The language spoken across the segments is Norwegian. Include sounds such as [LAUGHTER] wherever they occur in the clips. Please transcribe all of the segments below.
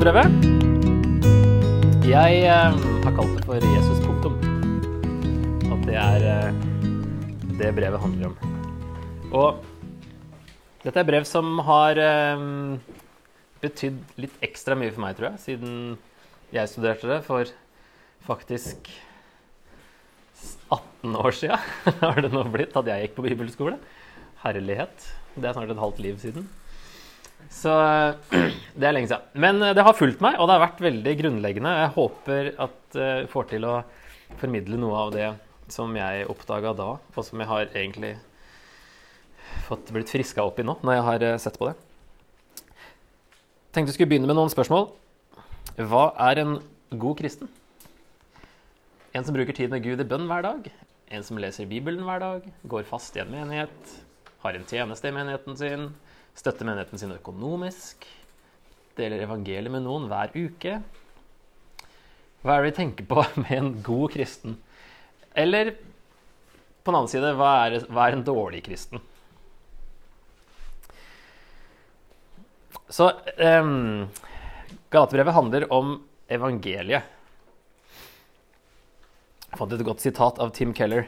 er Galaterbrevet. Jeg eh, har kalt det for Jesus punktum. At det er eh, det brevet handler om. Og dette er brev som har eh, betydd litt ekstra mye for meg, tror jeg, siden jeg studerte det for faktisk 18 år sia [LAUGHS] har det nå blitt at jeg gikk på bibelskole. Herlighet. Det er snart et halvt liv siden. Så [CLEARS THROAT] det er lenge siden. Men eh, det har fulgt meg, og det har vært veldig grunnleggende. Jeg håper at jeg får til å formidle noe av det som jeg oppdaga da, og som jeg har egentlig fått blitt friska opp i nå, når jeg har eh, sett på det. Tenkte vi skulle begynne med noen spørsmål. Hva er en god kristen? En som bruker tid med Gud i bønn hver dag. En som leser Bibelen hver dag, går fast i en menighet, har en tjeneste i menigheten sin, støtter menigheten sin økonomisk, deler evangeliet med noen hver uke. Hva er det vi tenker på [LAUGHS] med en god kristen? Eller på den annen side, hva er, hva er en dårlig kristen? Så um, Galaterbrevet handler om evangeliet. Jeg fant et godt sitat av Tim Keller.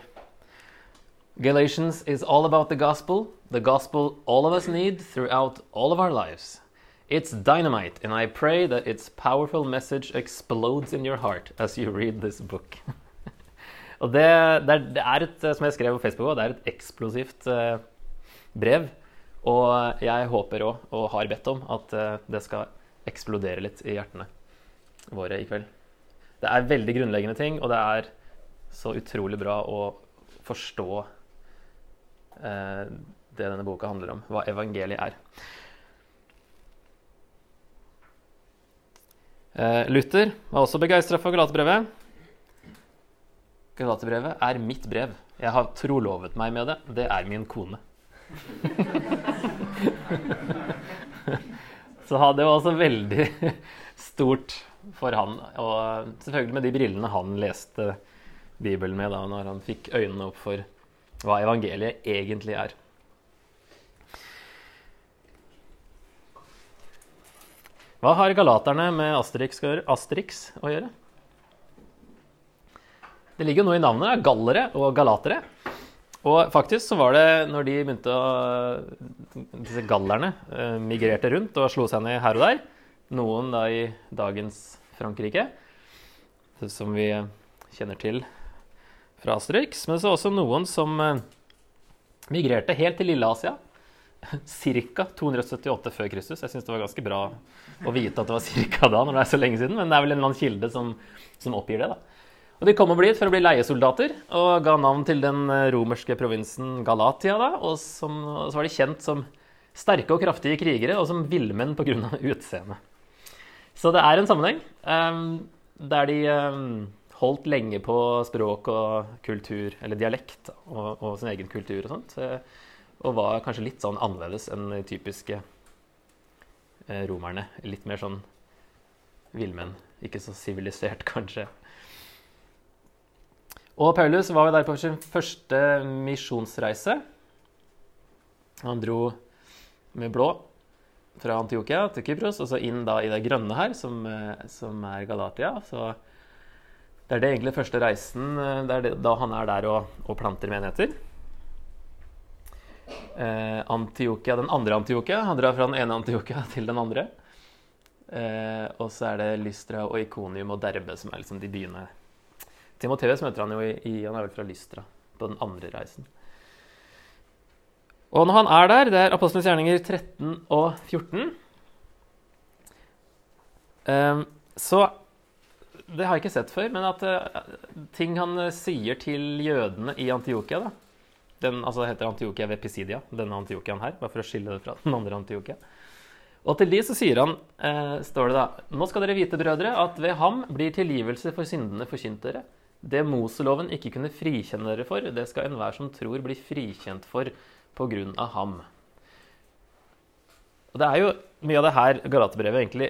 Galatians is all about the gospel, the gospel all of us need throughout all of our lives. It's dynamite, and I pray that its powerful message explodes in your heart as you read this book. [LAUGHS] og det, det, er, det, er, et, som jeg skrev på Facebook, det er et eksplosivt uh, brev. Og jeg håper òg, og har bedt om, at uh, det skal eksplodere litt i hjertene våre i kveld. Det er veldig grunnleggende ting, og det er så utrolig bra å forstå eh, det denne boka handler om, hva evangeliet er. Eh, Luther var også begeistra for Galaterbrevet. Galaterbrevet er mitt brev. Jeg har trolovet meg med det. Det er min kone. [LAUGHS] Så det var også veldig stort for han. Og selvfølgelig med de brillene han leste Bibelen med da når han fikk øynene opp for hva evangeliet egentlig er. Hva har galaterne med Asterix, Asterix å gjøre? Det ligger jo noe i navnet. Gallere og galatere. Og faktisk så var det når de begynte å Disse gallerne eh, migrerte rundt og slo seg ned her og der. Noen da i dagens Frankrike, som vi kjenner til fra Asterix. Men så også noen som eh, migrerte helt til Lilleasia. [LAUGHS] Ca. 278 før Kristus. Jeg syns det var ganske bra å vite at det var ca. da, når det er så lenge siden. Men det er vel en eller annen kilde som, som oppgir det. da. Og De kom og ble for å bli leiesoldater og ga navn til den eh, romerske provinsen Galatia. da, Og, som, og så var de kjent som sterke og kraftige krigere og som villmenn pga. [LAUGHS] utseendet. Så det er en sammenheng um, der de um, holdt lenge på språk og kultur, eller dialekt, og, og sin egen kultur og sånt. Eh, og var kanskje litt sånn annerledes enn de typiske eh, romerne. Litt mer sånn villmenn. Ikke så sivilisert, [LAUGHS] kanskje. Og Paulus var jo der på sin første misjonsreise. Han dro med blå fra Antiokia til Kypros, og så inn da i det grønne her, som, eh, som er Galatia. Så det er det egentlig første reisen eh, det er det, da han er der og, og planter menigheter. Eh, Antiokia, Den andre Antiokia. Han drar fra den ene Antiokia [LAUGHS] til den andre. Eh, og så er det Lystra og Ikonium og Derbe som er liksom de byene. Timoteus møter han jo i, i Han er vel fra Lystra på den andre reisen. Og når han er der, det er Apostlenes gjerninger 13 og 14, eh, så det har jeg ikke sett før, men at uh, ting han uh, sier til jødene i Antiokia da. Den altså, heter Antiokia ved Pisidia, denne Antiokiaen her, bare for å skille det fra den andre Antiokia. Og til de så sier han, uh, står det da Nå skal dere vite, brødre, at ved ham blir tilgivelse for syndene forkynt dere. Det Moseloven ikke kunne frikjenne dere for, det skal enhver som tror, bli frikjent for på grunn av ham. Og Det er jo mye av det her Galaterbrevet egentlig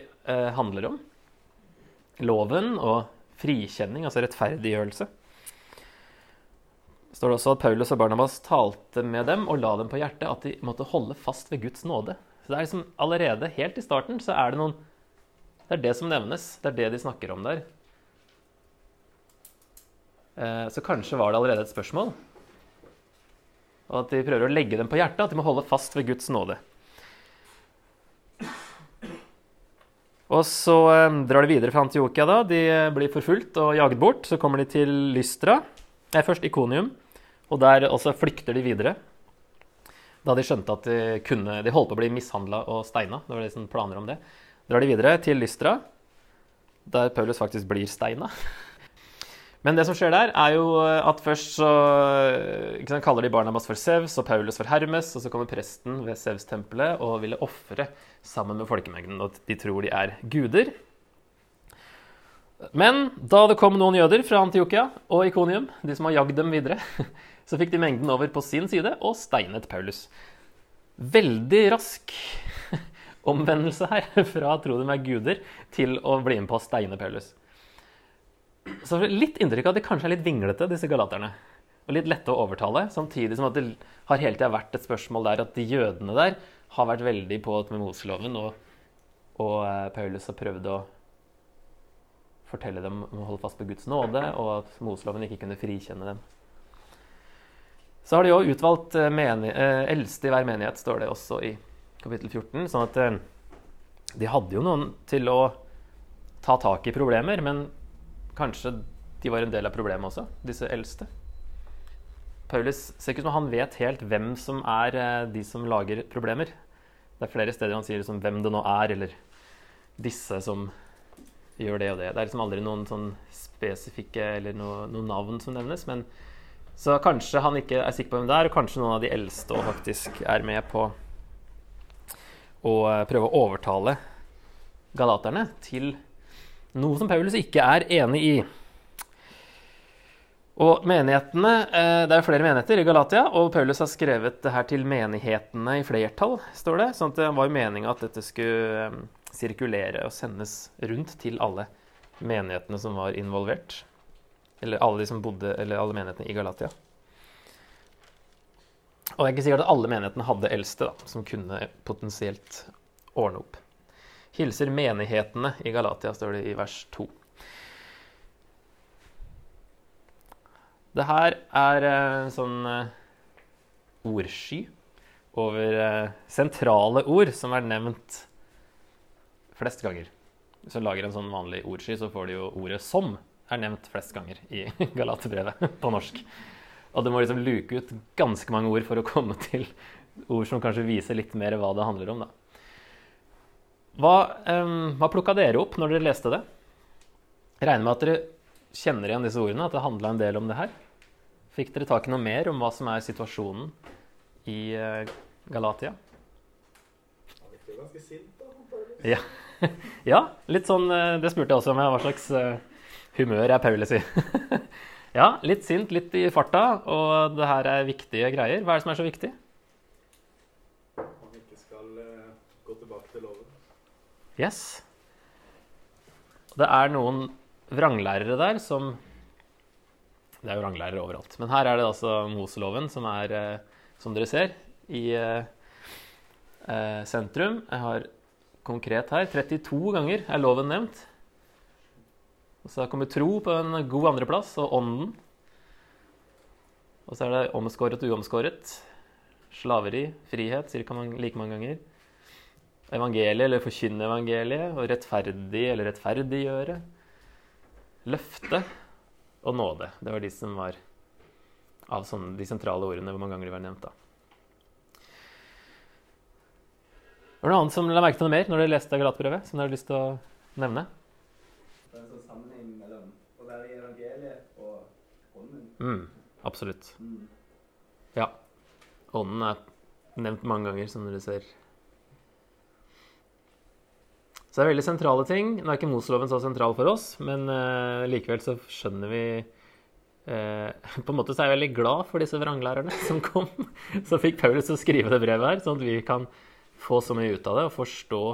handler om loven og frikjenning, altså rettferdiggjørelse. står det også at Paulus og Barnabas talte med dem og la dem på hjertet at de måtte holde fast ved Guds nåde. Så det er liksom allerede helt i starten så er det noen Det er det som nevnes. Det er det de snakker om der. Eh, så kanskje var det allerede et spørsmål. Og at de prøver å legge dem på hjertet, at de må holde fast ved Guds nåde. Og så eh, drar de videre fra Antiokia. da. De eh, blir forfulgt og jaget bort. Så kommer de til Lystra. Nei, først Ikonium. Og der også flykter de videre. Da de skjønte at de, kunne, de holdt på å bli mishandla og steina. Det var liksom planer om det. Drar de videre til Lystra, der Paulus faktisk blir steina. [LAUGHS] Men det som skjer der, er jo at først så sant, kaller de Barnabas for Sevs og Paulus for Hermes, og så kommer presten ved Sevs-tempelet og ville ofre sammen med folkemengden. Og de tror de er guder. Men da det kom noen jøder fra Antiokia og Ikonium, de som har jagd dem videre, [LAUGHS] så fikk de mengden over på sin side og steinet Paulus. Veldig rask [LAUGHS] omvendelse her, [LAUGHS] fra å tro dem er guder, til å bli med på å steine Paulus. Så litt inntrykk av at de kanskje er litt vinglete, disse galaterne. Og litt lette å overtale, samtidig som at det har hele tida vært et spørsmål der at de jødene der har vært veldig på med Moseloven, og, og eh, Paulus har prøvd å fortelle dem om å holde fast på Guds nåde, og at Moseloven ikke kunne frikjenne dem. Så har de òg utvalgt eh, eh, eldste i hver menighet, står det også i kapittel 14. Sånn at de hadde jo noen til å ta tak i problemer, men kanskje de var en del av problemet også, disse eldste. Paulus ser ikke ut som han vet helt hvem som er eh, de som lager problemer. Det er flere steder han sier liksom, hvem det nå er, eller disse som gjør det og det. Det er liksom aldri noen sånn spesifikke eller noe, noen navn som nevnes. men så kanskje han ikke er sikker på hvem det er, og kanskje noen av de eldste og faktisk er med på å eh, prøve å overtale galaterne til noe som Paulus ikke er enig i. Og menighetene, eh, Det er flere menigheter i Galatia, og Paulus har skrevet det her til menighetene i flertall. står det, sånn at Det var jo meninga at dette skulle eh, sirkulere og sendes rundt til alle menighetene som var involvert. Eller alle de som bodde, eller alle menighetene i Galatia. Og det er ikke sikkert at alle menighetene hadde eldste da, som kunne potensielt ordne opp. Hilser menighetene i Galatia, står det i vers 2. Det her er en eh, sånn eh, ordsky over eh, sentrale ord som er nevnt flest ganger. Hvis du lager en sånn vanlig ordsky, så får du jo ordet 'som' er nevnt flest ganger i [LAUGHS] Galaterbrevet på norsk. Og du må liksom luke ut ganske mange ord for å komme til ord som kanskje viser litt mer hva det handler om. da. Hva, um, hva plukka dere opp når dere leste det? Jeg regner med at dere kjenner igjen disse ordene, at det handla en del om det her. Fikk dere tak i noe mer om hva som er situasjonen i uh, Galatia? Han virker ganske sint, da. Ja. litt sånn eh, Det spurte jeg også om. Hva slags uh, humør er Paulus i? [LAUGHS] ja, litt sint, litt i farta, og det her er viktige greier. Hva er det som er så viktig? Han ikke skal uh, gå tilbake til loven. Yes. Det er noen vranglærere der som Det er jo vranglærere overalt. Men her er det altså Moseloven som er, uh, som dere ser, i eh, sentrum. Jeg har konkret her 32 ganger er loven nevnt. Og så kommer tro på en god andreplass, og ånden. Og så er det omskåret og uomskåret. Slaveri, frihet ca. like mange ganger. Evangeliet eller forkynne evangeliet, og rettferdig eller rettferdiggjøre. Løfte og nåde. Det var de som var av sånne, de sentrale ordene hvor mange ganger de var nevnt. da. Var det noe annet som la merke til noe mer når dere leste Galatbrevet, som dere har lyst til å nevne? Det er en sånn sammenheng mellom å være i evangeliet og ånden. Mm, absolutt. Mm. Ja. Ånden er nevnt mange ganger, som dere ser. Så det er veldig sentrale ting. Nå er ikke Moseloven så sentral for oss, men uh, likevel så skjønner vi uh, [LAUGHS] På en måte så er jeg veldig glad for disse vranglærerne som kom. [LAUGHS] Så fikk Paulus å skrive det brevet her, sånn at vi kan få så mye ut av det og forstå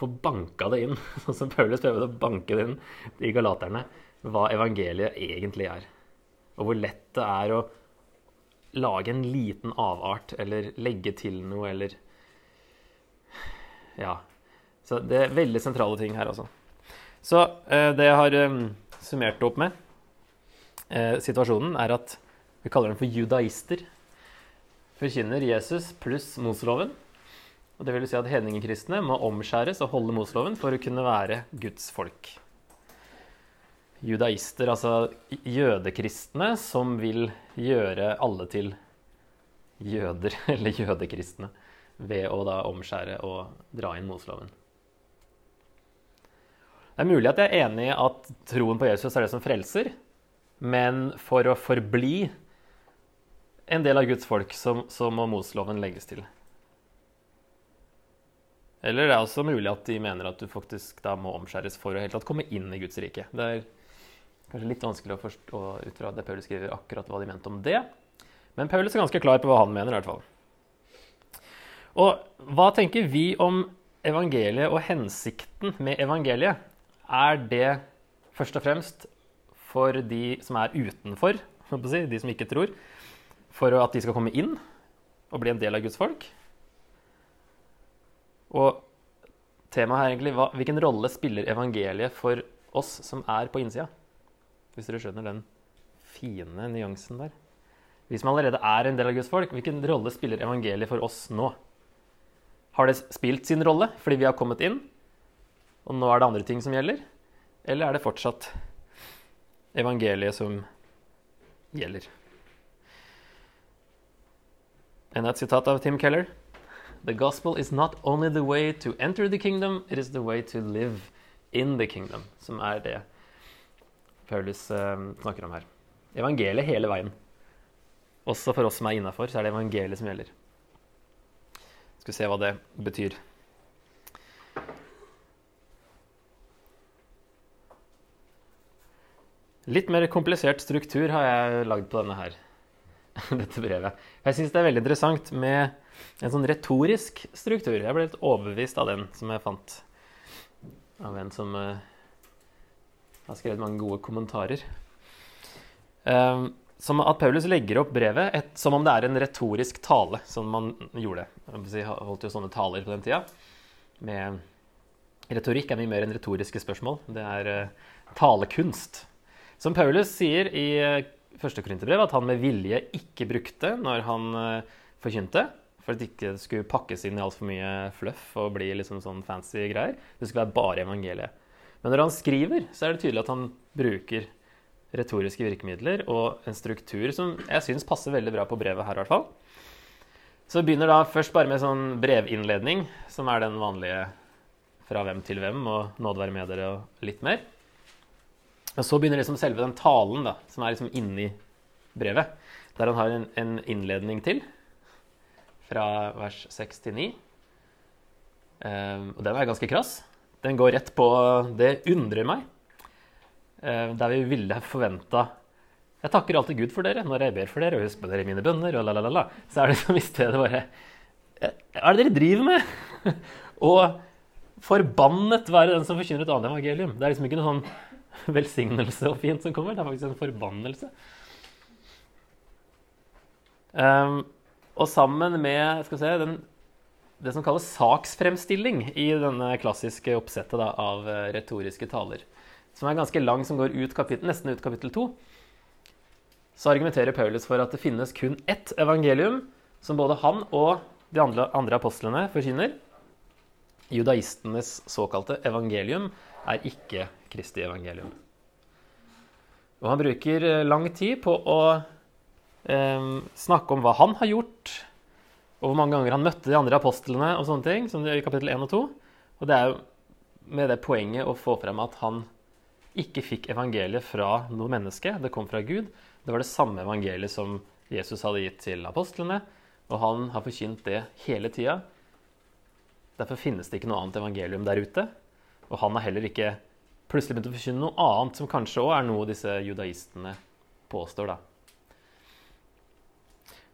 Få banka det inn, [LAUGHS] sånn som Paulus prøvde å banke det inn i galaterne, hva evangeliet egentlig er. Og hvor lett det er å lage en liten avart eller legge til noe eller Ja. Så det er veldig sentrale ting her, altså. Så eh, det jeg har eh, summert opp med, eh, situasjonen, er at vi kaller dem for judaister. Forkynner Jesus pluss Moseloven. Og det vil si at hedningekristne må omskjæres og holde Moseloven for å kunne være Guds folk. Judaister, altså jødekristne som vil gjøre alle til jøder, [LAUGHS] eller jødekristne, ved å da omskjære og dra inn Moseloven. Det er mulig at jeg er enig i at troen på Jesus er det som frelser, men for å forbli en del av Guds folk, så, så må Moseloven legges til. Eller det er også mulig at de mener at du faktisk da må omskjæres for å helt tatt komme inn i Guds rike. Det er kanskje litt vanskelig å forstå ut fra det Paulus skriver, akkurat hva de mente om det. Men Paulus er ganske klar på hva han mener, i hvert fall. Og hva tenker vi om evangeliet og hensikten med evangeliet? Er det først og fremst for de som er utenfor, de som ikke tror, for at de skal komme inn og bli en del av Guds folk? Og temaet er egentlig hva, hvilken rolle spiller evangeliet for oss som er på innsida? Hvis dere skjønner den fine nyansen der. Vi som allerede er en del av Guds folk, hvilken rolle spiller evangeliet for oss nå? Har det spilt sin rolle fordi vi har kommet inn, og nå er det andre ting som gjelder? Eller er det fortsatt evangeliet som gjelder? Enda et sitat av Tim Keller. The gospel is not only the way to enter the kingdom, it is the way to live in the kingdom. Som er det Paulus uh, snakker om her. Evangeliet hele veien. Også for oss som er innafor, så er det evangeliet som gjelder. Skal vi se hva det betyr. Litt mer komplisert struktur har jeg lagd på denne her, [LAUGHS] dette brevet. Jeg syns det er veldig interessant med en sånn retorisk struktur. Jeg ble litt overbevist av den som jeg fant av en som uh, har skrevet mange gode kommentarer. Um, som at Paulus legger opp brevet et, som om det er en retorisk tale, som man gjorde. Jeg holdt jo sånne taler på den tida. Med retorikk er mye mer enn retoriske spørsmål. Det er uh, talekunst. Som Paulus sier i uh, første korinterbrev, at han med vilje ikke brukte når han uh, forkynte. For at det ikke skulle pakkes inn i altfor mye fluff og bli liksom sånn fancy greier. Det skulle være bare evangeliet. Men når han skriver, så er det tydelig at han bruker retoriske virkemidler og en struktur som jeg syns passer veldig bra på brevet her, i hvert fall. Så begynner da først bare med sånn brevinnledning, som er den vanlige fra hvem til hvem, og nåde være med dere og litt mer. Og så begynner liksom selve den talen, da, som er liksom inni brevet, der han har en, en innledning til fra vers 6 til 9. Um, og den er ganske krass. Den går rett på 'det undrer meg', um, der vi ville forventa Jeg takker alltid Gud for dere når jeg ber for dere, og husker dere mine bønner, og. Så er det som i stedet bare Hva er det dere driver med? [LAUGHS] og forbannet være den som forkynner et annet evangelium. Det er liksom ikke noe sånn [LAUGHS] velsignelse og fint som kommer, det er faktisk en forbannelse. Um, og sammen med skal vi se, den, det som kalles saksfremstilling i denne klassiske oppsettet da, av eh, retoriske taler, som er ganske lang, som går ut kapittel, nesten ut kapittel to, så argumenterer Paulus for at det finnes kun ett evangelium som både han og de andre, andre apostlene forkynner. Judaistenes såkalte evangelium er ikke Kristi evangelium. Og han bruker eh, lang tid på å eh, snakke om hva han har gjort, og hvor mange ganger han møtte de andre apostlene, og sånne ting, som det gjør i kapittel 1 og 2. Og det er jo med det poenget å få frem at han ikke fikk evangeliet fra noe menneske. Det kom fra Gud. Det var det samme evangeliet som Jesus hadde gitt til apostlene, og han har forkynt det hele tida. Derfor finnes det ikke noe annet evangelium der ute. Og han har heller ikke plutselig begynt å forkynne noe annet, som kanskje òg er noe disse judaistene påstår, da.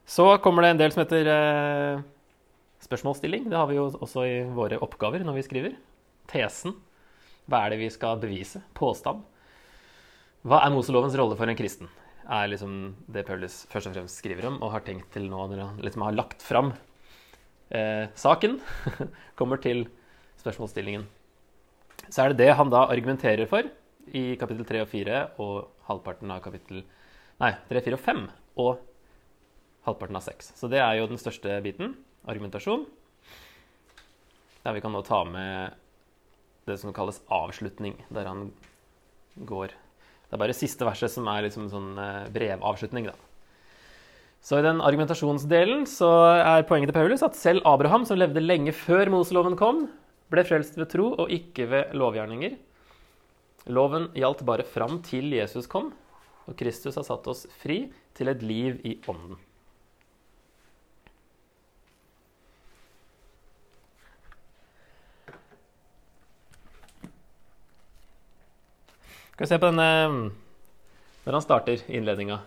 Så kommer det en del som heter eh, spørsmålsstilling. Det har vi jo også i våre oppgaver når vi skriver. Tesen. Hva er det vi skal bevise? Påstand. Hva er Moselovens rolle for en kristen? er liksom det Paulus først og fremst skriver om, og har tenkt til nå når han liksom har lagt fram eh, saken. [LAUGHS] kommer til spørsmålsstillingen. Så er det det han da argumenterer for i kapittel 3 og 4 og halvparten av kapittel Nei, 3, 4 og 5 og halvparten av 6. Så det er jo den største biten. Argumentasjon. Der vi kan nå ta med det som kalles avslutning, der han går Det er bare siste verset som er liksom en sånn eh, brevavslutning, da. Så i den argumentasjonsdelen så er poenget til Paulus at selv Abraham, som levde lenge før Moseloven kom, ble frelst ved tro og ikke ved lovgjerninger. Loven gjaldt bare fram til Jesus kom, og Kristus har satt oss fri til et liv i ånden. Skal vi se på denne når han starter innledninga.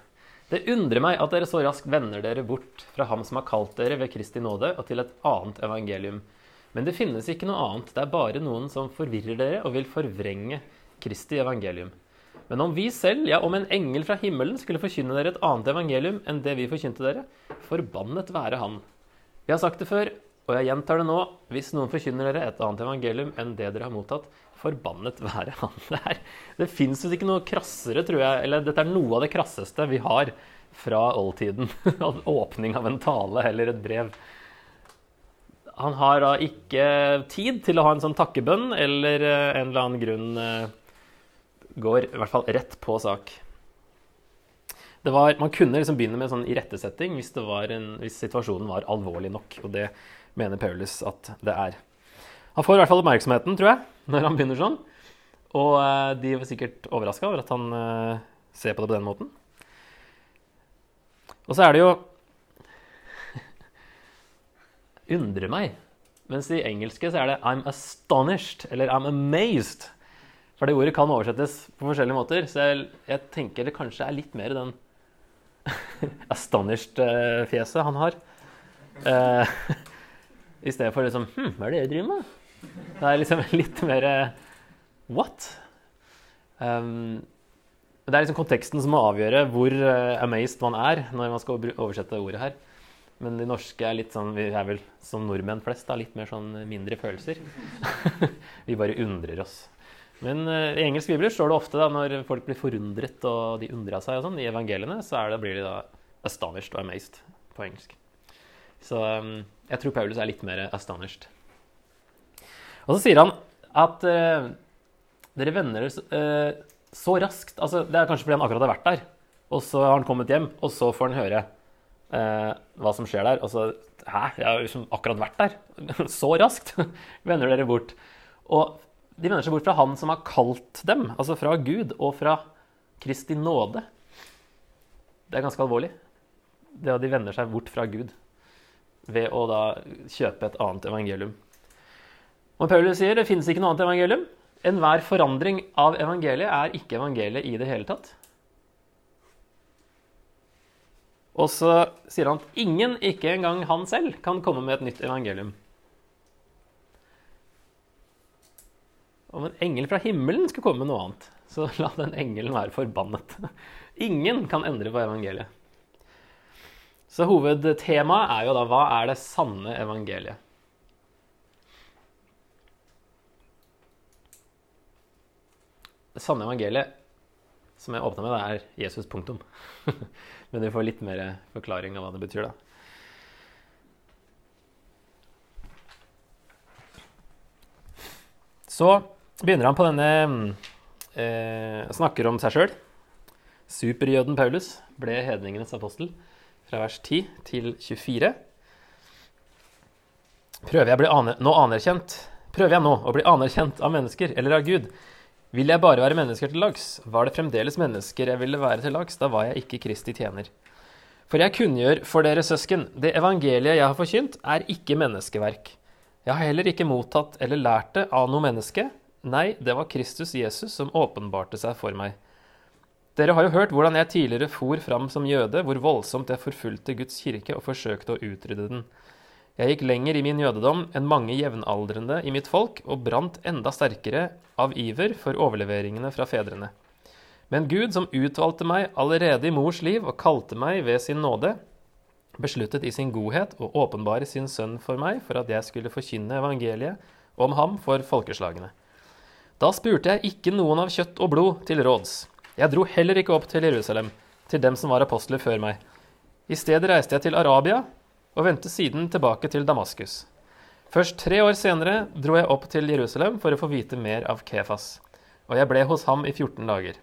Det undrer meg at dere så raskt vender dere bort fra ham som har kalt dere ved Kristi nåde, og til et annet evangelium. Men det finnes ikke noe annet, det er bare noen som forvirrer dere og vil forvrenge Kristi evangelium. Men om vi selv, ja, om en engel fra himmelen, skulle forkynne dere et annet evangelium enn det vi forkynte dere, forbannet være han. Vi har sagt det før, og jeg gjentar det nå, hvis noen forkynner dere et annet evangelium enn det dere har mottatt, forbannet være han. [LAUGHS] Det, er, det fins ikke noe krassere, tror jeg, eller dette er noe av det krasseste vi har fra oldtiden. [LAUGHS] Åpning av en tale eller et brev. Han har da ikke tid til å ha en sånn takkebønn eller eh, en eller annen grunn eh, går i hvert fall rett på sak. Var, man kunne liksom begynne med en sånn irettesetting hvis, hvis, situasjonen var alvorlig nok. Og det mener Paulus at det er. Han får i hvert fall oppmerksomheten, tror jeg, når han begynner sånn. Og uh, de var sikkert overraska over at han ser på det på den måten. Og så er det jo Undrer meg. Mens i engelske så er det 'I'm astonished' eller 'I'm amazed'. For det ordet kan oversettes på forskjellige måter. Så jeg, jeg tenker det kanskje er litt mer den [LAUGHS] astonished-fjeset han har. Uh, [LAUGHS] I stedet for liksom Hm, hva er det jeg driver med? Det er liksom [LAUGHS] litt mer What? Um, det er liksom konteksten som må avgjøre hvor uh, amazed man er når man skal oversette ordet her. Men de norske er litt sånn, vi er vel som nordmenn flest, da, litt mer sånn mindre følelser. [LAUGHS] vi bare undrer oss. Men uh, i engelsk bibler står det ofte da, når folk blir forundret og de undrer seg og sånn, i evangeliene, så det, blir de da astonished og amazed på engelsk. Så um, jeg tror Paulus er litt mer astonished. Og så sier han at uh, dere vender dere uh, så raskt altså Det er kanskje fordi han akkurat har vært der, og så har han kommet hjem, og så får han høre uh, hva som skjer der. Og så Hæ, jeg har liksom akkurat vært der. [LAUGHS] så raskt [LAUGHS] vender dere bort. Og de vender seg bort fra han som har kalt dem, altså fra Gud og fra Kristi nåde. Det er ganske alvorlig. Det at de vender seg bort fra Gud ved å da kjøpe et annet evangelium. Og Paulus sier det finnes ikke noe annet evangelium. Enhver forandring av evangeliet er ikke evangeliet i det hele tatt. Og så sier han at ingen, ikke engang han selv, kan komme med et nytt evangelium. Om en engel fra himmelen skulle komme med noe annet, så la den engelen være forbannet. Ingen kan endre på evangeliet. Så hovedtemaet er jo da hva er det sanne evangeliet? Det sanne evangeliet som jeg åpna med, det er Jesus, punktum. [LAUGHS] Men vi får litt mer forklaring av hva det betyr, da. Så begynner han på denne eh, Snakker om seg sjøl. Superjøden Paulus ble hedningenes apostel fra vers 10 til 24. Prøver jeg, aner, nå anerkjent, prøver jeg nå å bli anerkjent av mennesker eller av Gud? Vil jeg bare være mennesker til lags? Var det fremdeles mennesker jeg ville være til lags, da var jeg ikke Kristi tjener. For jeg kunngjør for dere søsken, det evangeliet jeg har forkynt, er ikke menneskeverk. Jeg har heller ikke mottatt eller lært det av noe menneske. Nei, det var Kristus Jesus som åpenbarte seg for meg. Dere har jo hørt hvordan jeg tidligere for fram som jøde, hvor voldsomt jeg forfulgte Guds kirke og forsøkte å utrydde den. Jeg gikk lenger i min jødedom enn mange jevnaldrende i mitt folk, og brant enda sterkere av iver for overleveringene fra fedrene. Men Gud, som utvalgte meg allerede i mors liv og kalte meg ved sin nåde, besluttet i sin godhet å åpenbare sin sønn for meg for at jeg skulle forkynne evangeliet om ham for folkeslagene. Da spurte jeg ikke noen av kjøtt og blod til råds. Jeg dro heller ikke opp til Jerusalem, til dem som var apostler før meg. I stedet reiste jeg til Arabia og vendte siden tilbake til Damaskus. Først tre år senere dro jeg opp til Jerusalem for å få vite mer av Kefas, og jeg ble hos ham i 14 dager.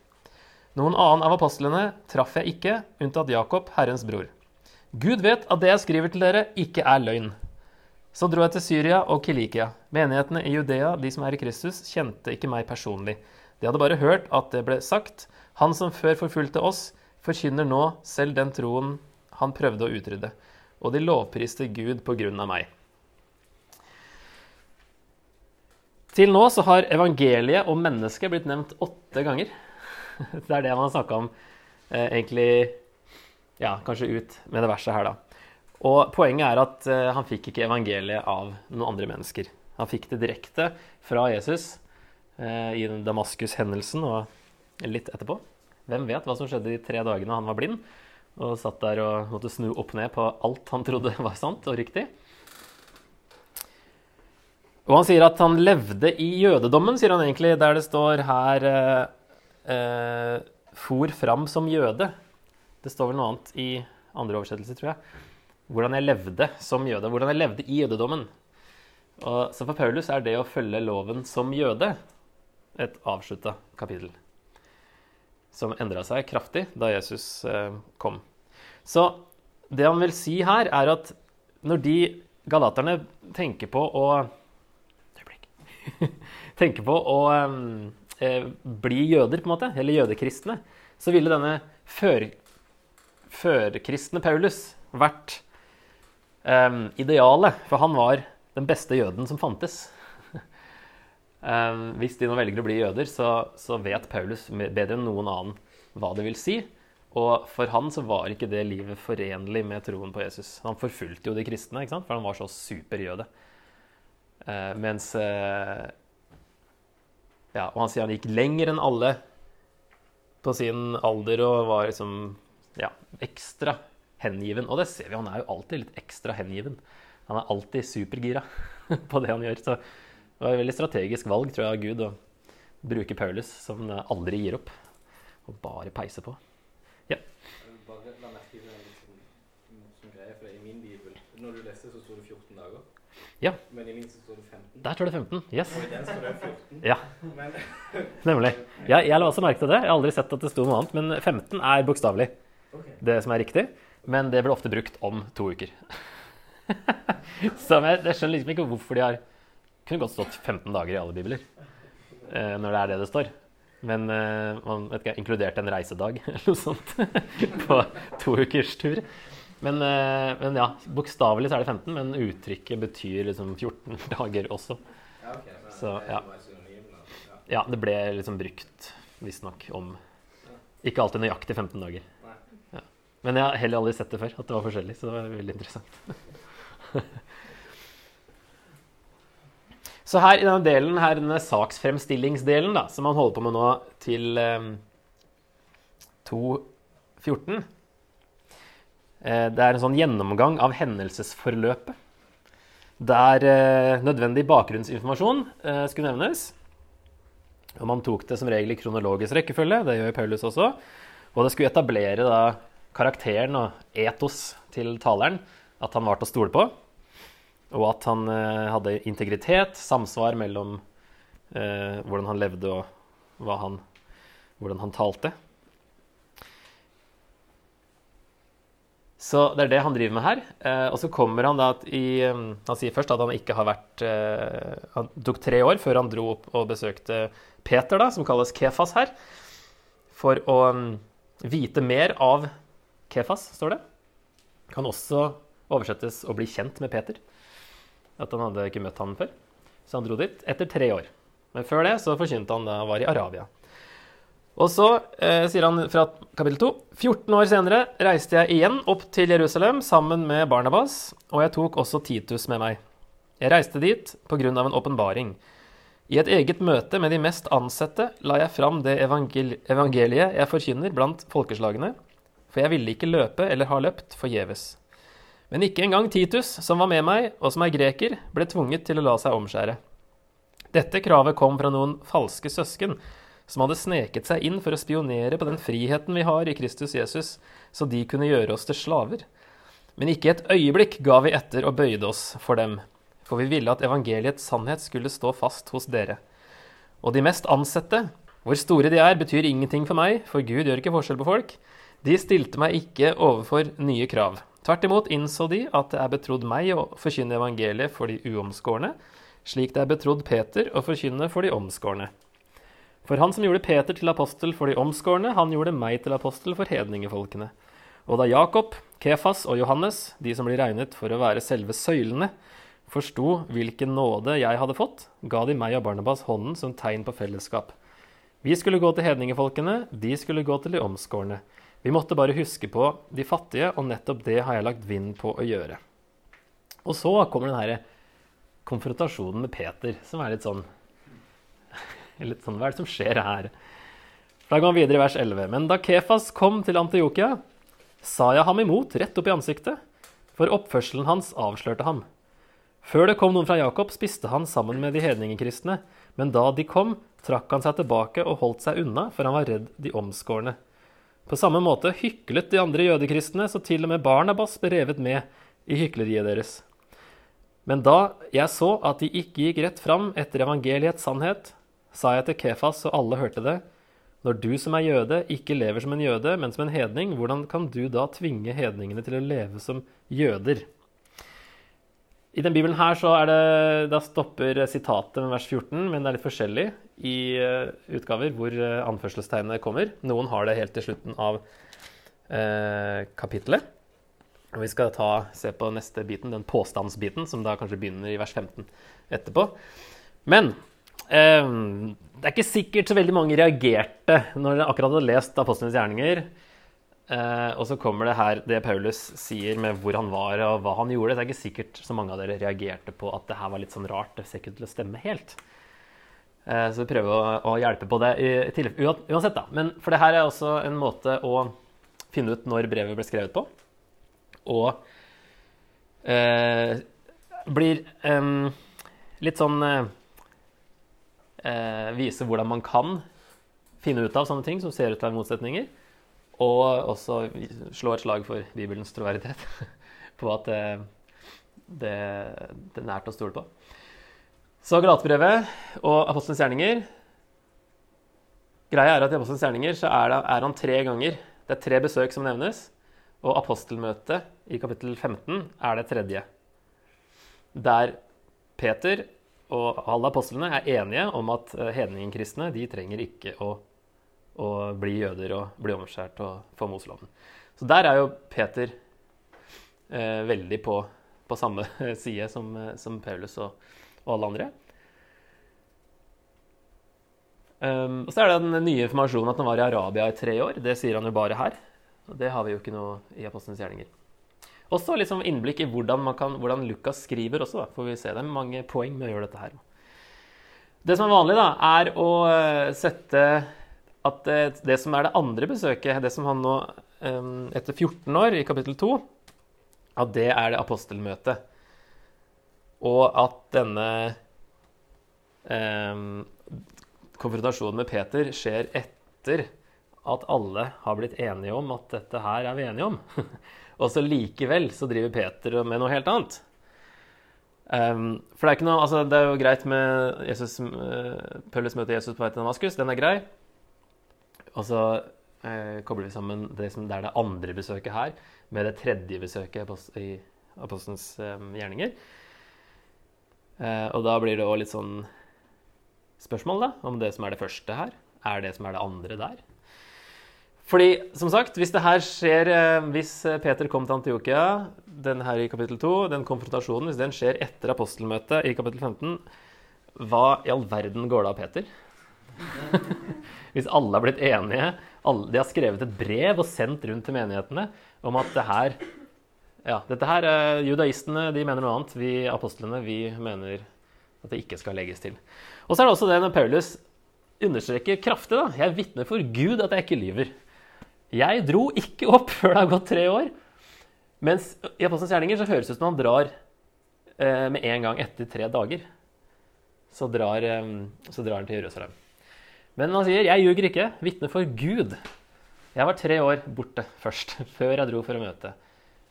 Noen annen av apostlene traff jeg ikke, unntatt Jakob, Herrens bror. Gud vet at det jeg skriver til dere, ikke er løgn. Så dro jeg til Syria og Kilikia. Menighetene i Judea, de som er i Kristus, kjente ikke meg personlig. De hadde bare hørt at det ble sagt, han som før forfulgte oss, forkynner nå selv den troen han prøvde å utrydde. Og de lovpriste Gud på grunn av meg. Til nå så har evangeliet og mennesket blitt nevnt åtte ganger. [LAUGHS] Det er det man har snakka om eh, egentlig ja, kanskje ut med det verset her, da. Og poenget er at eh, han fikk ikke evangeliet av noen andre mennesker. Han fikk det direkte fra Jesus eh, i Damaskus-hendelsen og litt etterpå. Hvem vet hva som skjedde de tre dagene han var blind og satt der og måtte snu opp ned på alt han trodde [LAUGHS] var sant og riktig. Og han sier at han levde i jødedommen, sier han egentlig, der det står her eh, eh, For fram som jøde. Det står vel noe annet i andre oversettelser, tror jeg. Hvordan jeg levde som jøde. Hvordan jeg levde i jødedommen. Og, så for Paulus er det å følge loven som jøde et avslutta kapittel. Som endra seg kraftig da Jesus eh, kom. Så det han vil si her, er at når de galaterne tenker på å [LAUGHS] tenker på å eh, bli jøder, på en måte, eller jødekristne, så ville denne før, førkristne Paulus vært eh, idealet. For han var den beste jøden som fantes. Eh, hvis de nå velger å bli jøder, så, så, vet Paulus bedre enn noen annen hva det vil si. Og for han så var ikke det livet forenlig med troen på Jesus. Han forfulgte jo de kristne, ikke sant? for han var så superjøde. Eh, mens eh, ja, Og han sier han gikk lenger enn alle på sin alder og var liksom ja, ekstra hengiven. Og det ser vi, han er jo alltid litt ekstra hengiven. Han er alltid supergira [LAUGHS] på det han gjør. Så det var et veldig strategisk valg, tror jeg, av Gud å bruke Paulus, som aldri gir opp, og bare peiser på. Ja. Bare la merke til en sånn greie, for i min bibel Når du leste, så sto det 14 dager. Ja. Men i min så står det 15. Der står det 15. Yes. Og i den står det 14. Ja, Men [LAUGHS] nemlig. Ja, jeg la også merke til det. Jeg har aldri sett at det sto noe annet. Men 15 er bokstavelig okay. det som er riktig. Men det blir ofte brukt om to uker. [LAUGHS] Så jeg, jeg skjønner liksom ikke hvorfor de har kunne godt stått 15 dager i alle bibler. eh, når det er det det står. Men eh, man vet ikke, inkludert en reisedag [LAUGHS] eller noe sånt [LAUGHS] på to ukers tur. Men, eh, men ja, bokstavelig så er det 15, men uttrykket betyr liksom 14 [LAUGHS] dager også. Ja, okay, Så, Så. Ja. Ja, det ble liksom brukt visstnok om Ikke alltid nøyaktig 15 dager. Ja. Men jeg har heller aldri sett det før, at det var forskjellig. Så det var veldig interessant. Så her i denne delen, her denne saksfremstillingsdelen, da, som man holder på med nå til eh, 2.14 eh, Det er en sånn gjennomgang av hendelsesforløpet. Der eh, nødvendig bakgrunnsinformasjon eh, skulle nevnes. Og man tok det som regel i kronologisk rekkefølge, det gjør Paulus også. Og det skulle etablere da karakteren og etos til taleren, at han var til å stole på. Og at han eh, hadde integritet, samsvar mellom eh, hvordan han levde og han, hvordan han talte. Så det er det han driver med her. Eh, og så kommer han da i eh, Han sier først at han ikke har vært eh, Han tok tre år før han dro opp og besøkte Peter, da, som kalles Kefas her, for å um, vite mer av Kefas, står det. Kan også oversettes å bli kjent med Peter. At han hadde ikke møtt ham før. Så han dro dit etter tre år. Men før det så forkynte han da han var i Arabia. Og så eh, sier han fra kapittel 2.: 14 år senere reiste jeg igjen opp til Jerusalem sammen med Barnabas, og jeg tok også Titus med meg. Jeg reiste dit på grunn av en åpenbaring. I et eget møte med de mest ansette la jeg fram det evangel evangeliet jeg forkynner blant folkeslagene, for jeg ville ikke løpe eller ha løpt forgjeves. Men ikke engang Titus, som var med meg, og som er greker, ble tvunget til å la seg omskjære. Dette kravet kom fra noen falske søsken som hadde sneket seg inn for å spionere på den friheten vi har i Kristus Jesus, så de kunne gjøre oss til slaver. Men ikke et øyeblikk ga vi etter og bøyde oss for dem, for vi ville at evangeliets sannhet skulle stå fast hos dere. Og de mest ansette, hvor store de er, betyr ingenting for meg, for Gud gjør ikke forskjell på folk. De stilte meg ikke overfor nye krav. Tvert imot innså de at det er betrodd meg å forkynne evangeliet for de uomskårne, slik det er betrodd Peter å forkynne for de omskårne. For han som gjorde Peter til apostel for de omskårne, han gjorde meg til apostel for hedningefolkene. Og da Jakob, Kefas og Johannes, de som blir regnet for å være selve søylene, forsto hvilken nåde jeg hadde fått, ga de meg og Barnabas hånden som tegn på fellesskap. Vi skulle gå til hedningefolkene, de skulle gå til de omskårne. Vi måtte bare huske på de fattige, og nettopp det har jeg lagt vind på å gjøre. Og så kommer den her konfrontasjonen med Peter, som er litt sånn [LAUGHS] Litt sånn, Hva er det som skjer her? Da går han videre i vers 11. Men da Kefas kom til Antiokia, sa jeg ham imot rett opp i ansiktet, for oppførselen hans avslørte ham. Før det kom noen fra Jakob, spiste han sammen med de hedningekristne, men da de kom, trakk han seg tilbake og holdt seg unna, for han var redd de omskårne. På samme måte hyklet de andre jødekristne, så til og med Barnabas ble revet med i hykleriet deres. Men da jeg så at de ikke gikk rett fram etter evangeliets sannhet, sa jeg til Kefas, og alle hørte det. Når du som er jøde, ikke lever som en jøde, men som en hedning, hvordan kan du da tvinge hedningene til å leve som jøder? I den bibelen her så er det, da stopper sitatet med vers 14, men det er litt forskjellig i uh, utgaver hvor uh, anførselstegnet kommer. Noen har det helt til slutten av uh, kapittelet. Og vi skal ta, se på neste biten, den påstandsbiten, som da kanskje begynner i vers 15 etterpå. Men Um, det er ikke sikkert så veldig mange reagerte når de akkurat hadde lest Apostlenes gjerninger. Uh, og så kommer det her det Paulus sier med hvor han var og hva han gjorde. Det er ikke sikkert så mange av dere reagerte på at det her var litt sånn rart. Det ser ikke ut til å stemme helt. Eh, så vi prøver å, å, hjelpe på det i, i, uansett, da. Men for det her er også en måte å finne ut når brevet ble skrevet på. Og eh, blir litt sånn eh, vise hvordan man kan finne ut av sånne ting som ser ut til å være motsetninger. Og også slå et slag for Bibelens troverdighet. [LAUGHS] på at det, det, det er nært å stole på. Så Galatebrevet og Apostelens gjerninger Greia er at I Apostelens gjerninger så er, det, er han tre ganger. Det er tre besøk som nevnes. Og apostelmøtet i kapittel 15 er det tredje. Der Peter og alle apostlene er enige om at eh, hedningkristne de trenger ikke å, å, bli jøder og bli omskjært og få Moseloven. Så der er jo Peter eh, veldig på, på, samme [LAUGHS] side som, eh, som Paulus og, og, alle andre. Um, og så er det den nye informasjonen at han var i Arabia i tre år. Det sier han jo bare her. Og det har vi jo ikke noe i Apostelens gjerninger. Også sånn innblikk i hvordan, kan, hvordan Lukas skriver også, da, får vi se. Det mange poeng med å gjøre dette her. Det som er vanlig, da, er å eh, sette at det, det som er det andre besøket, det som han nå um, etter 14 år, i kapittel 2, at det er det apostelmøtet. Og at denne um, konfrontasjonen med Peter skjer etter at alle har blitt enige om at dette her er vi enige om. [LAUGHS] Og så likevel så driver Peter med noe helt annet. Um, for det er, noe, altså det er jo greit med Jesus, uh, Paulus møte Jesus på vei til Damaskus. Den er grei. Og så eh, kobler vi sammen det som det er det andre besøket her, med det tredje besøket i apostelens eh, gjerninger. Eh, og da blir det òg litt sånn spørsmål da, om det som er det første her, er det som er det andre der. Fordi, som sagt, hvis det her skjer eh, Hvis eh, Peter kom til Antiokia, den her i kapittel 2, den konfrontasjonen, hvis den skjer etter apostelmøtet i kapittel 15, hva i all verden går det av Peter? [LAUGHS] hvis alle har blitt enige, alle, de har skrevet et brev og sendt rundt til menighetene om at det her ja, dette her, Judaistene de mener noe annet. Vi apostlene vi mener at det ikke skal legges til. Og så er det også det når Paulus understreker kraftig da, jeg vitner for Gud at jeg ikke lyver. Jeg dro ikke opp før det har gått tre år. Mens i Apostelens gjerninger så høres det ut som han drar eh, med en gang etter tre dager. så drar, eh, så drar han til Jerusalem. Men han sier 'jeg ljuger ikke, vitne for Gud'. Jeg var tre år borte først, [LAUGHS] før jeg dro for å møte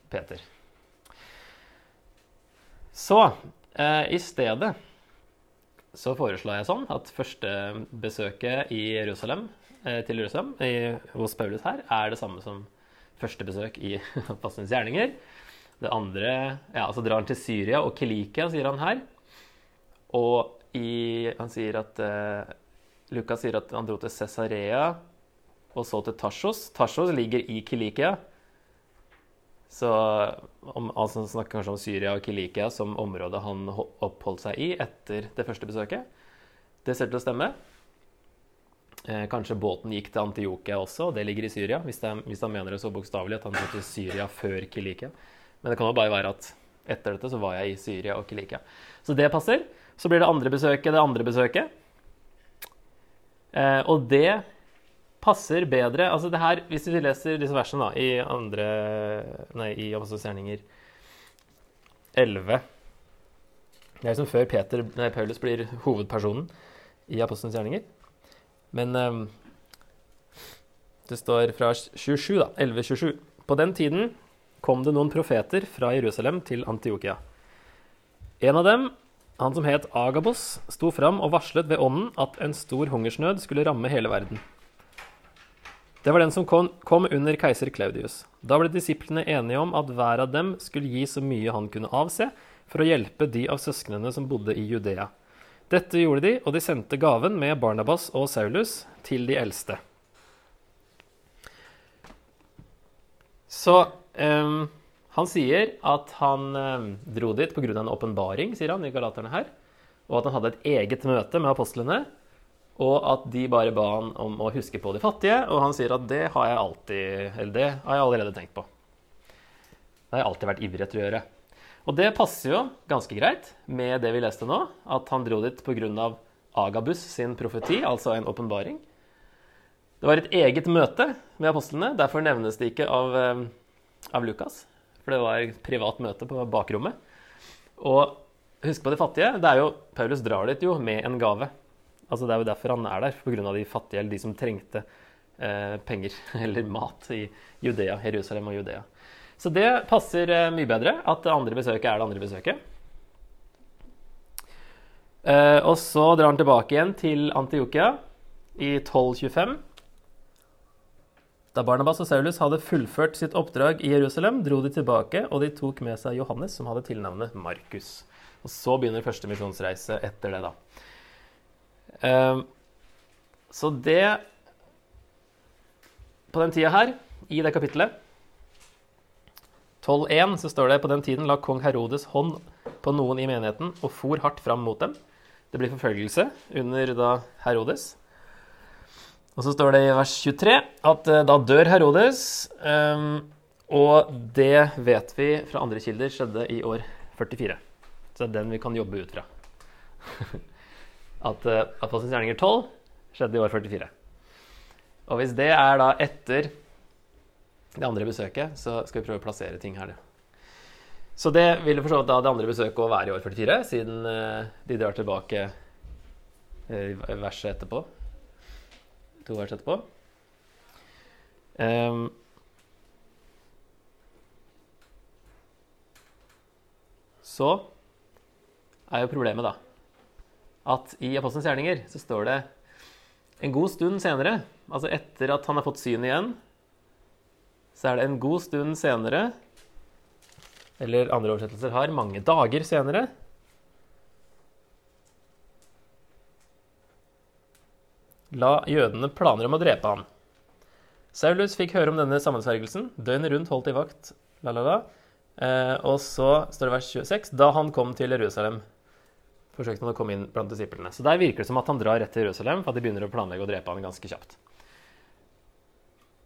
Peter. Så eh, i stedet så foreslår jeg sånn at første besøket i Jerusalem, eh, til Jerusalem i, hos Paulus her er det samme som første besøk i [LAUGHS] Apostelens gjerninger. Det andre Ja, så drar han til Syria og Kilikia, sier han her. Og i, han sier at eh, Lukas sier at han dro til Cesarea og så til Tarsos. Tarsos ligger i Kilikia. Så om, altså snakker kanskje om Syria og Kilikia som området han oppholdt seg i etter det første besøket. Det ser til å stemme. Eh, kanskje båten gikk til Antiokia også, og det ligger i Syria. Hvis, det, hvis han mener det så bokstavelig at han dro til Syria før Kilikia. Men det kan jo bare være at etter dette så var jeg i Syria og Kilikia. Så det passer. Så blir det andre besøket det andre besøket. Eh, og det passer bedre Altså det her, hvis vi leser disse versene da, i andre Nei, i Apostelsgjerninger 11 Det er liksom før Peter, nei, Paulus blir hovedpersonen i Apostelens gjerninger. Men eh, det står fra 27, da. 11.27. På den tiden kom det noen profeter fra Jerusalem til Antiokia. En av dem, han som het Agabos, sto fram og varslet ved ånden at en stor hungersnød skulle ramme hele verden. Det var den som kom, under keiser Claudius. Da ble disiplene enige om at hver av dem skulle gi så mye han kunne avse, for å hjelpe de av søsknene som bodde i Judea. Dette gjorde de, og de sendte gaven med Barnabas og Saulus til de eldste. Så ehm, han sier at han ehm, dro dit pga. en åpenbaring, sier han i Galaterne her. Og at han hadde et eget møte med apostlene. Og at de bare ba han om å huske på de fattige. Og han sier at det har jeg alltid Eller det har jeg allerede tenkt på. Det har jeg alltid vært ivrig etter å gjøre. Og det passer jo ganske greit med det vi leste nå, at han dro dit pga. Agabus sin profeti, altså en åpenbaring. Det var et eget møte med apostlene, derfor nevnes det ikke av, eh, av Lukas. For det var et privat møte på bakrommet. Og husk på de fattige. det er jo, Paulus drar dit jo med en gave. Altså Det er jo derfor han er der, pga. de fattige, eller de som trengte eh, penger [LAUGHS] eller mat i Judea, Jerusalem og Judea. Så det passer eh, mye bedre at det andre besøket er det andre besøket. Eh, og så drar han tilbake igjen til Antiokia i 1225. Da Barnabas og Saulus hadde fullført sitt oppdrag i Jerusalem, dro de tilbake, og de tok med seg Johannes, som hadde tilnavnet Markus. Og så begynner første misjonsreise etter det, da. Eh, så det På den tida her, i det kapittelet 12.1 så står det på den tiden la kong Herodes hånd på noen i menigheten og for hardt fram mot dem. Det blir forfølgelse under da Herodes. Og så står det i vers 23 at eh, da dør Herodes. ehm, og det vet vi fra andre kilder skjedde i år 44. Så det er den vi kan jobbe ut fra. [LAUGHS] at uh, gjerninger 12 skjedde i år 44. Og hvis det er da etter det andre besøket, så skal vi prøve å plassere ting her. Så det ville for så vidt da det andre besøket å være i år 44, siden eh, de drar tilbake verset etterpå. To vers etterpå. Um, så er jo problemet, da, at i Apostelens gjerninger så står det en god stund senere, altså etter at han har fått syn igjen, så er det en god stund senere, eller andre oversettelser har mange dager senere, la jødene planer om å drepe ham. Saulus fikk høre om denne sammensvergelsen, døgnet rundt holdt i vakt, la, la, la. Eh, og så står det vers 26, da han kom til Jerusalem, forsøkte han å komme inn blant disiplene. Så der virker det som at han drar rett til Jerusalem, for at de begynner å planlegge å drepe han ganske kjapt.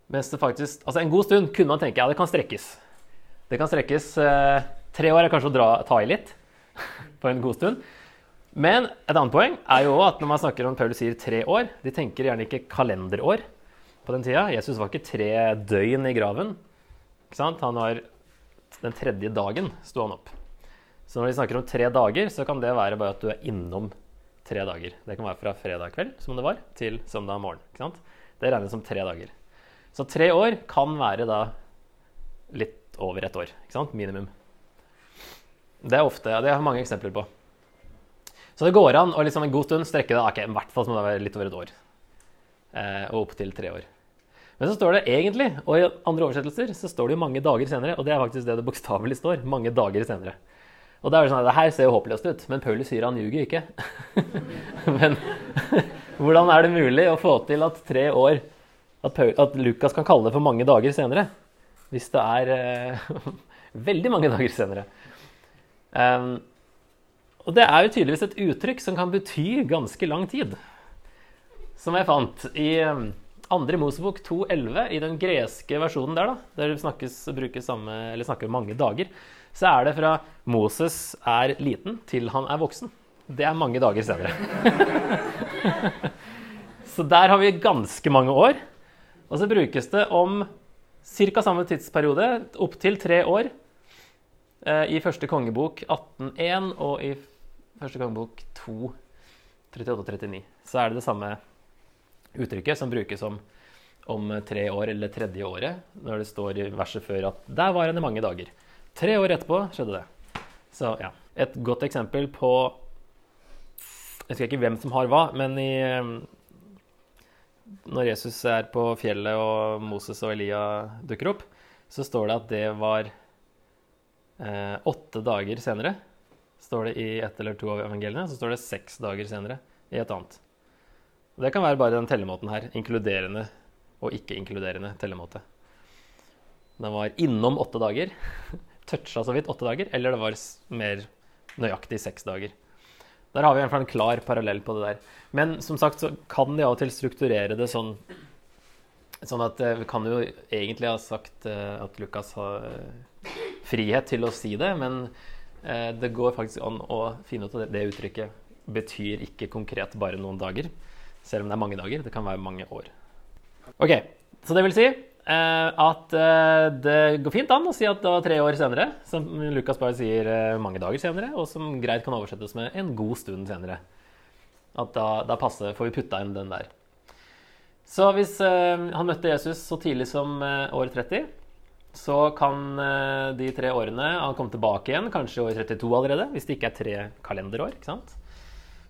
Mens det faktisk, altså En god stund kunne man tenke ja, det kan strekkes. Det kan strekkes eh, Tre år er kanskje å dra, ta i litt [LAUGHS] på en god stund. Men et annet poeng er jo at når man snakker om Paulus sier tre år, de tenker gjerne ikke kalenderår på den tida. Jesus var ikke tre døgn i graven. Han var Den tredje dagen sto han opp. Så når de snakker om tre dager, så kan det være bare at du er innom tre dager. Det kan være fra fredag kveld, som det var, til søndag morgen. Det regnes som tre dager. Så tre år kan være da litt over et år. Minimum. Det er ofte, ja, det har mange eksempler på. Så det går an å liksom en god stund strekke det okay, i hvert fall må det være litt over et år. Eh, og opp til tre år. Men så står det egentlig, og i andre oversettelser, så står det jo mange dager senere. Og det er faktisk det det bokstavelig står. Mange dager senere. Og da er det sånn at det her ser jo håpløst ut, men Paulus sier han ljuger ikke. [LAUGHS] men [LAUGHS] hvordan er det mulig å få til at tre år At, Paul, at Lukas kan kalle det for mange dager senere? Hvis det er eh, [LAUGHS] veldig mange dager senere. Um, og det er jo tydeligvis et uttrykk som kan bety ganske lang tid. Som jeg fant i um, andre Mosebok 2,11, i den greske versjonen der, da, der det snakkes, samme, snakker mange dager, så er det fra Moses er liten til han er voksen. Det er mange dager senere. [LAUGHS] så der har vi ganske mange år. Og så brukes det om ca. samme tidsperiode, opptil tre år, eh, i første kongebok 18.1 og i første kongebok 2, 38 og 39. Så er det det samme uttrykket som brukes om, om tre år eller tredje året, når det står i verset før at 'der var i mange dager'. Tre år etterpå skjedde det. Så ja. Et godt eksempel på Jeg husker ikke hvem som har hva, men i Når Jesus er på fjellet og Moses og Elia dukker opp, så står det at det var eh, åtte dager senere. Står det i ett eller to av evangeliene, så står det seks dager senere i et annet. Og det kan være bare den tellemåten her. Inkluderende og ikke-inkluderende tellemåte. Den var innom åtte dager. [LAUGHS] Toucha så vidt åtte dager. Eller det var mer nøyaktig seks dager. Der har vi en klar parallell på det der. Men som sagt så kan de av og til strukturere det sånn Sånn at vi kan jo egentlig ha sagt at Lukas har frihet til å si det, men det går faktisk an å finne ut at det uttrykket betyr ikke konkret bare noen dager. Selv om det er mange dager. Det kan være mange år. Ok, Så det vil si eh, at eh, det går fint an å si at det var tre år senere, som Lukas bare sier eh, mange dager senere, og som greit kan oversettes med en god stund senere. At da, da passer, får vi putta inn den der. Så hvis eh, han møtte Jesus så tidlig som eh, år 30, så kan eh, de tre årene Han komme tilbake igjen, kanskje år 32 allerede, hvis det ikke er tre kalenderår. ikke sant?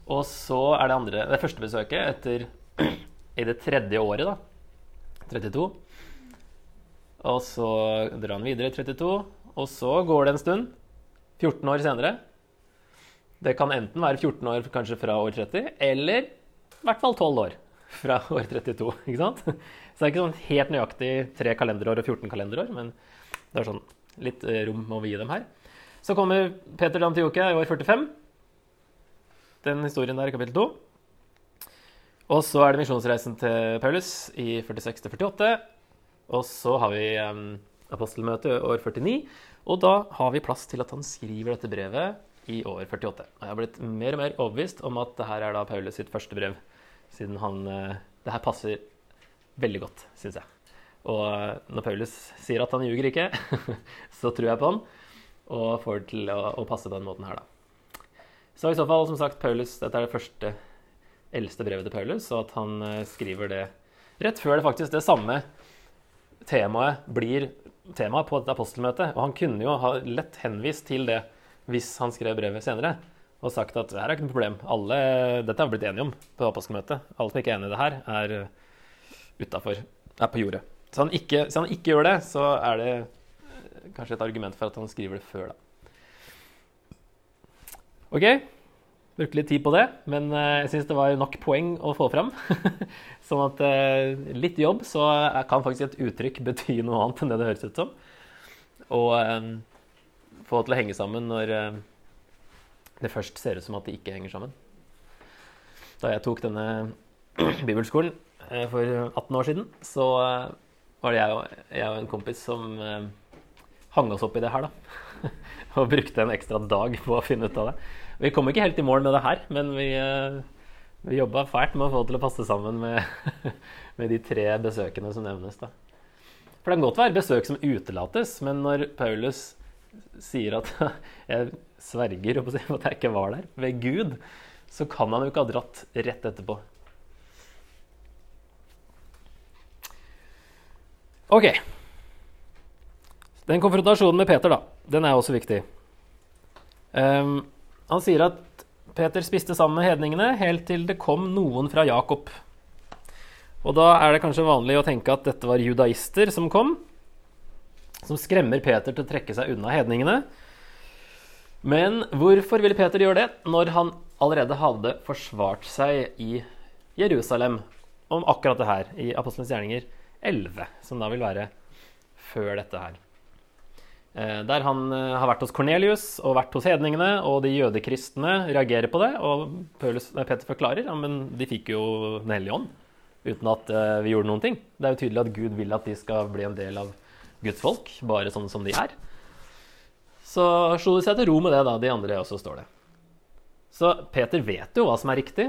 Og så er det andre, det første besøket etter [CLEARS THROAT] i det tredje året, da. 32. Og så drar han videre i 32, og så går det en stund. 14 år senere. Det kan enten være 14 år kanskje fra år 30, eller i hvert fall 12 år fra år 32. ikke sant? Så det er ikke sånn helt nøyaktig tre kalenderår og 14 kalenderår, men det er sånn litt rom må vi gi dem her. Så kommer Peter til Antiokia i år 45 den historien der i kapittel 2. Og så er det misjonsreisen til Paulus i 46 48. Og så har vi um, apostelmøtet år 49. Og da har vi plass til at han skriver dette brevet i år 48. Og jeg har blitt mer og mer overbevist om at dette er da Paulus sitt første brev. Siden han uh, Det her passer veldig godt, syns jeg. Og uh, når Paulus sier at han ljuger ikke, [LAUGHS] så tror jeg på han. Og får det til å, å passe på den måten her, da. Så i så fall, som sagt, Paulus, dette er det første eldste brevet til Paulus, og at han eh, skriver det rett før det faktisk det samme temaet blir temaet på dette apostelmøtet. Og han kunne jo ha lett henvist til det hvis han skrev brevet senere. Og sagt at her er ikke noe problem. Alle, dette har vi blitt enige om på oppvaskmøtet. Alle som ikke er enig i det her, er utafor, er på jordet. Så han ikke, så han ikke gjør det, så er det kanskje et argument for at han skriver det før, da. Ok, brukte litt tid på det, men eh, jeg syns det var nok poeng å få fram. [LAUGHS] sånn at eh, litt jobb, så kan faktisk et uttrykk [LAUGHS] bety noe annet enn det det høres ut som. Og um, få det til å henge sammen når um, det først ser ut som at det ikke henger sammen. Da jeg tok denne [CLEARS THROAT] bibelskolen uh, for 18 år siden, så uh, var det jeg og, jeg og en kompis som uh, hang oss opp i det her, da. [LAUGHS] og brukte en ekstra dag på å finne ut av det. Vi kom ikke helt i mål med det her, men vi, eh, vi jobba fælt med å få det til å passe sammen med, [LAUGHS] med de tre besøkene som nevnes. da. For det kan godt være besøk som utelates, men når Paulus sier at [LAUGHS] jeg sverger på [LAUGHS] at jeg ikke var der, ved Gud, så kan han jo ikke ha dratt rett etterpå. Ok. Den konfrontasjonen med Peter, da, den er også viktig. Um, han sier at Peter spiste sammen med hedningene helt til det kom noen fra Jakob. Og da er det kanskje vanlig å tenke at dette var judaister som kom, som skremmer Peter til å trekke seg unna hedningene. Men hvorfor ville Peter gjøre det når han allerede hadde forsvart seg i Jerusalem om akkurat det her, i Apostelens gjerninger 11, som da vil være før dette her? Eh, Der han eh, har vært hos Kornelius og vært hos hedningene, og de jødekristne reagerer på det. Og Paulus, Peter forklarer ja, men de fikk jo Den hellige ånd uten at eh, vi gjorde noen ting. Det er jo tydelig at Gud vil at de skal bli en del av Guds folk, bare sånn som de er. Så slo de seg til ro med det, da, de andre også, står det. Så Peter vet jo hva som er riktig.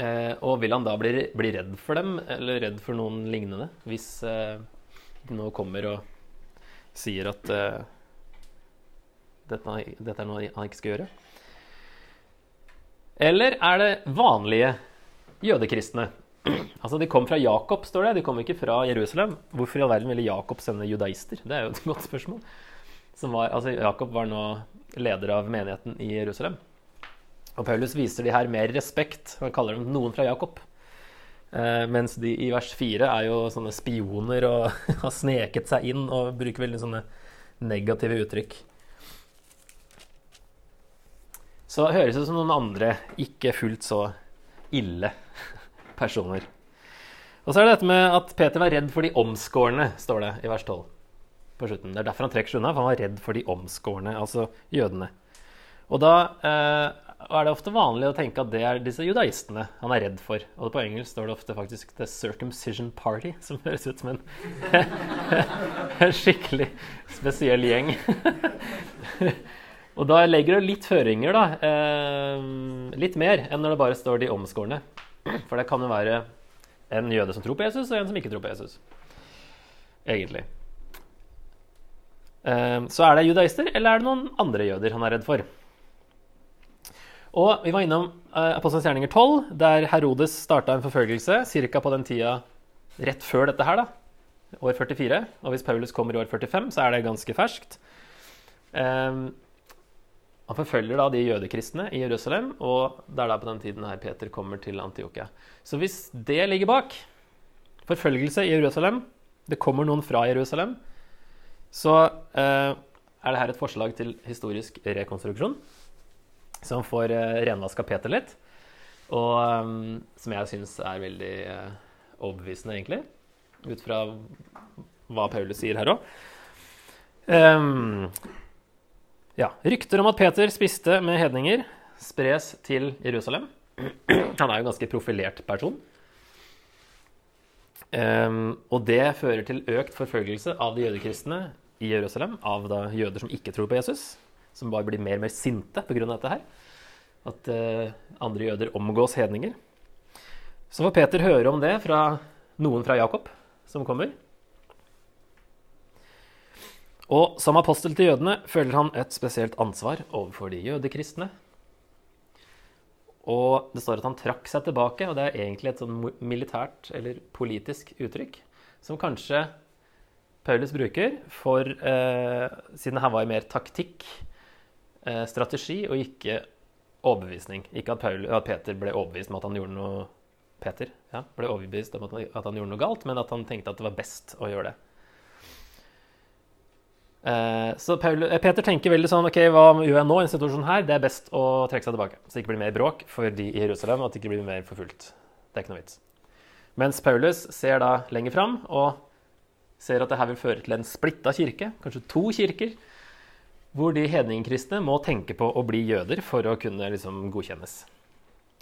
Eh, og vil han da bli, bli redd for dem, eller redd for noen lignende, hvis eh, de nå kommer og sier at eh, dette, dette er noe han ikke skal gjøre? Eller er det vanlige jødekristne? Altså, De kom fra Jakob, står det. De kom ikke fra Jerusalem. Hvorfor i all verden ville Jakob sende judaister? Det er jo et godt spørsmål. Som var, altså, Jakob var nå leder av menigheten i Jerusalem. Og Paulus viser de her mer respekt. Han kaller dem noen fra Jakob. Eh, mens de i vers 4 er jo sånne spioner og [LAUGHS] har sneket seg inn og bruker veldig sånne negative uttrykk. Så det høres ut som noen andre ikke fullt så ille personer. Og så er det dette med at Peter var redd for de omskårne, står det i vers 12. på slutten. Det er derfor han trekker seg unna, for han var redd for de omskårne, altså jødene. Og da eh, er det ofte vanlig å tenke at det er disse judaistene han er redd for. Og på engelsk står det ofte faktisk 'The Circumcision Party', som høres ut som en, [LAUGHS] skikkelig spesiell gjeng. [LAUGHS] og da legger det litt føringer, da. Eh, litt mer enn når det bare står 'de omskårne'. For det kan jo være en jøde som tror på Jesus, og en som ikke tror på Jesus. Egentlig. Eh, så er det judaister, eller er det noen andre jøder han er redd for? Og vi var innom uh, Apostelens gjerninger 12, der Herodes starta en forfølgelse ca. på den tida rett før dette her, da. År 44. Og hvis Paulus kommer i år 45, så er det ganske ferskt. Um, han forfølger da de jødekristne i Jerusalem, og det er da på den tiden her Peter kommer til Antiokia. Så hvis det ligger bak, forfølgelse i Jerusalem, det kommer noen fra Jerusalem, så uh, er det her et forslag til historisk rekonstruksjon som får uh, renvaska Peter litt. Og um, som jeg syns er veldig uh, overbevisende, egentlig. Ut fra hva Paulus sier her òg. Um, ja. Rykter om at Peter spiste med hedninger, spres til Jerusalem. Han er jo en ganske profilert person. Um, og det fører til økt forfølgelse av de jødekristne i Jerusalem, av da jøder som ikke tror på Jesus som bare blir mer og mer sinte pga. dette her. At uh, andre jøder omgås hedninger. Så får Peter høre om det fra noen fra Jakob som kommer. Og som apostel til jødene føler han et spesielt ansvar overfor de jødekristne. Og det står at han trakk seg tilbake, og det er egentlig et sånn militært eller politisk uttrykk som kanskje Paulus bruker for, eh, siden her var mer taktikk eh, strategi og ikke overbevisning. Ikke at, Paul, at, Peter ble overbevist om at han gjorde noe Peter ja, ble overbevist om at han, at han, gjorde noe galt, men at han tenkte at det var best å gjøre det. Eh, så eh, Peter tenker veldig sånn OK, hva gjør jeg nå i en situasjon her? Det er best å trekke seg tilbake, så det ikke blir mer bråk for de i Jerusalem, og at det ikke blir mer forfulgt. Det er ikke noe vits. Mens Paulus ser da lenger fram og ser at det her vil føre til en splitta kirke, kanskje to kirker hvor de hedningkristne må tenke på å bli jøder for å kunne liksom godkjennes.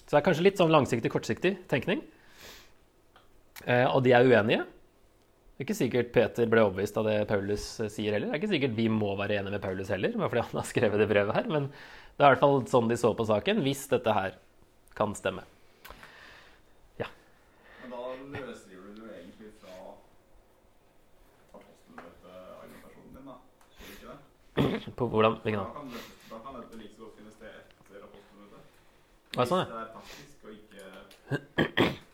Så det er kanskje litt sånn langsiktig, kortsiktig tenkning. Eh, og de er uenige. Det er ikke sikkert Peter ble overbevist av det Paulus eh, sier heller. Det er ikke sikkert vi må være enige med Paulus heller, bare fordi han har skrevet det brevet her. Men det er i hvert fall sånn de så på saken, hvis dette her kan stemme. Men da løsriver du det egentlig fra apostelmøteargumentasjonen din, da? Ikke det? [CLEARS THROAT] På hvordan, hvilken Da da kan dette like så godt finne sted etter apostelmøtet. Hvis det er faktisk og ikke [CLEARS THROAT] [CLEARS THROAT]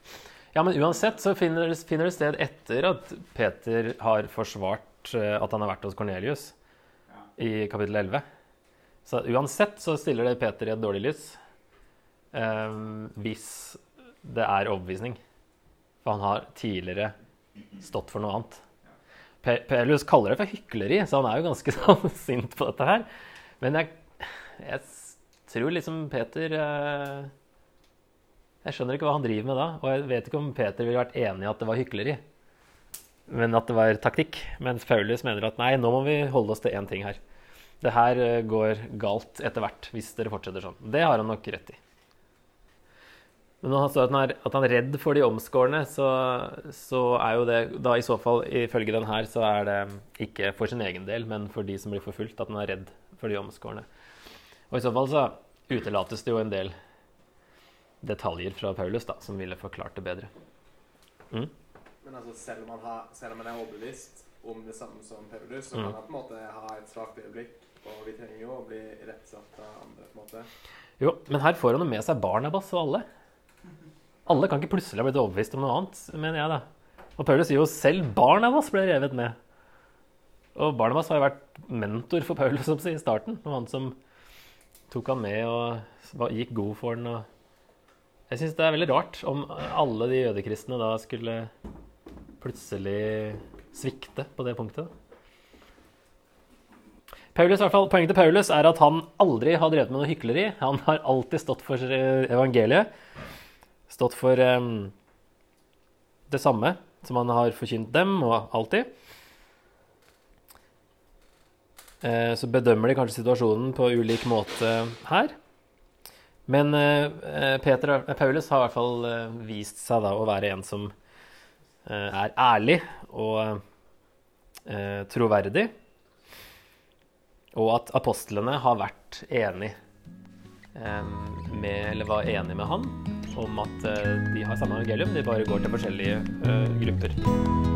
Ja, men uansett så finner, finner det sted etter at Peter har forsvart eh, at han har vært hos Kornelius Ja. i kapittel 11. Så uansett så stiller det Peter i et dårlig lys eh, hvis det er overbevisning. For han har tidligere stått for noe annet. Pe kaller det for hykleri, så han er jo ganske [LAUGHS] sånn sint på dette her. Men jeg, jeg tror liksom Peter eh, Jeg skjønner ikke hva han driver med da. Og jeg vet ikke om Peter ville vært enig i at det var hykleri, men at det var taktikk. Mens Paulus mener at nei, nå må vi holde oss til én ting her. Det her eh, går galt etter hvert hvis dere fortsetter sånn. Det har han nok rett i. Men når han står at han er, at han er redd for de omskårne, så, så er jo det da i så fall, ifølge den her, så er det ikke for sin egen del, men for de som blir forfulgt, at han er redd for de omskårne. Og i så fall så utelates det jo en del detaljer fra Paulus da, som ville forklart det bedre. Men altså, selv om, man har, selv om man er overbevist om det samme som Paulus, så Mm. kan man på en måte ha et svakt øyeblikk. Og vi trenger jo å bli rettsatt av andre, på en måte. Jo, men her får han jo med seg Barnabas og alle. Alle kan ikke plutselig ha blitt overbevist om noe annet, mener jeg da. Og Paulus sier jo selv Barnabas ble revet med. Og Barnabas har jo vært mentor for Paulus som i starten. Og han som tok han med og gikk god for han Og jeg syns det er veldig rart om alle de jødekristne da skulle plutselig svikte på det punktet. Paulus, i hvert fall, Poenget til Paulus er at han aldri har drevet med noe hykleri. Han har alltid stått for evangeliet. Stått for um, det samme som han har forkynt dem, og alltid. Eh, så bedømmer de kanskje situasjonen på ulik måte her. Men eh, Peter, eh, Paulus har i hvert fall eh, vist seg da å være en som er ærlig og troverdig. Og at apostlene har vært enig med, eller var enige med han om at de har samme evangelium, de bare går til forskjellige grupper.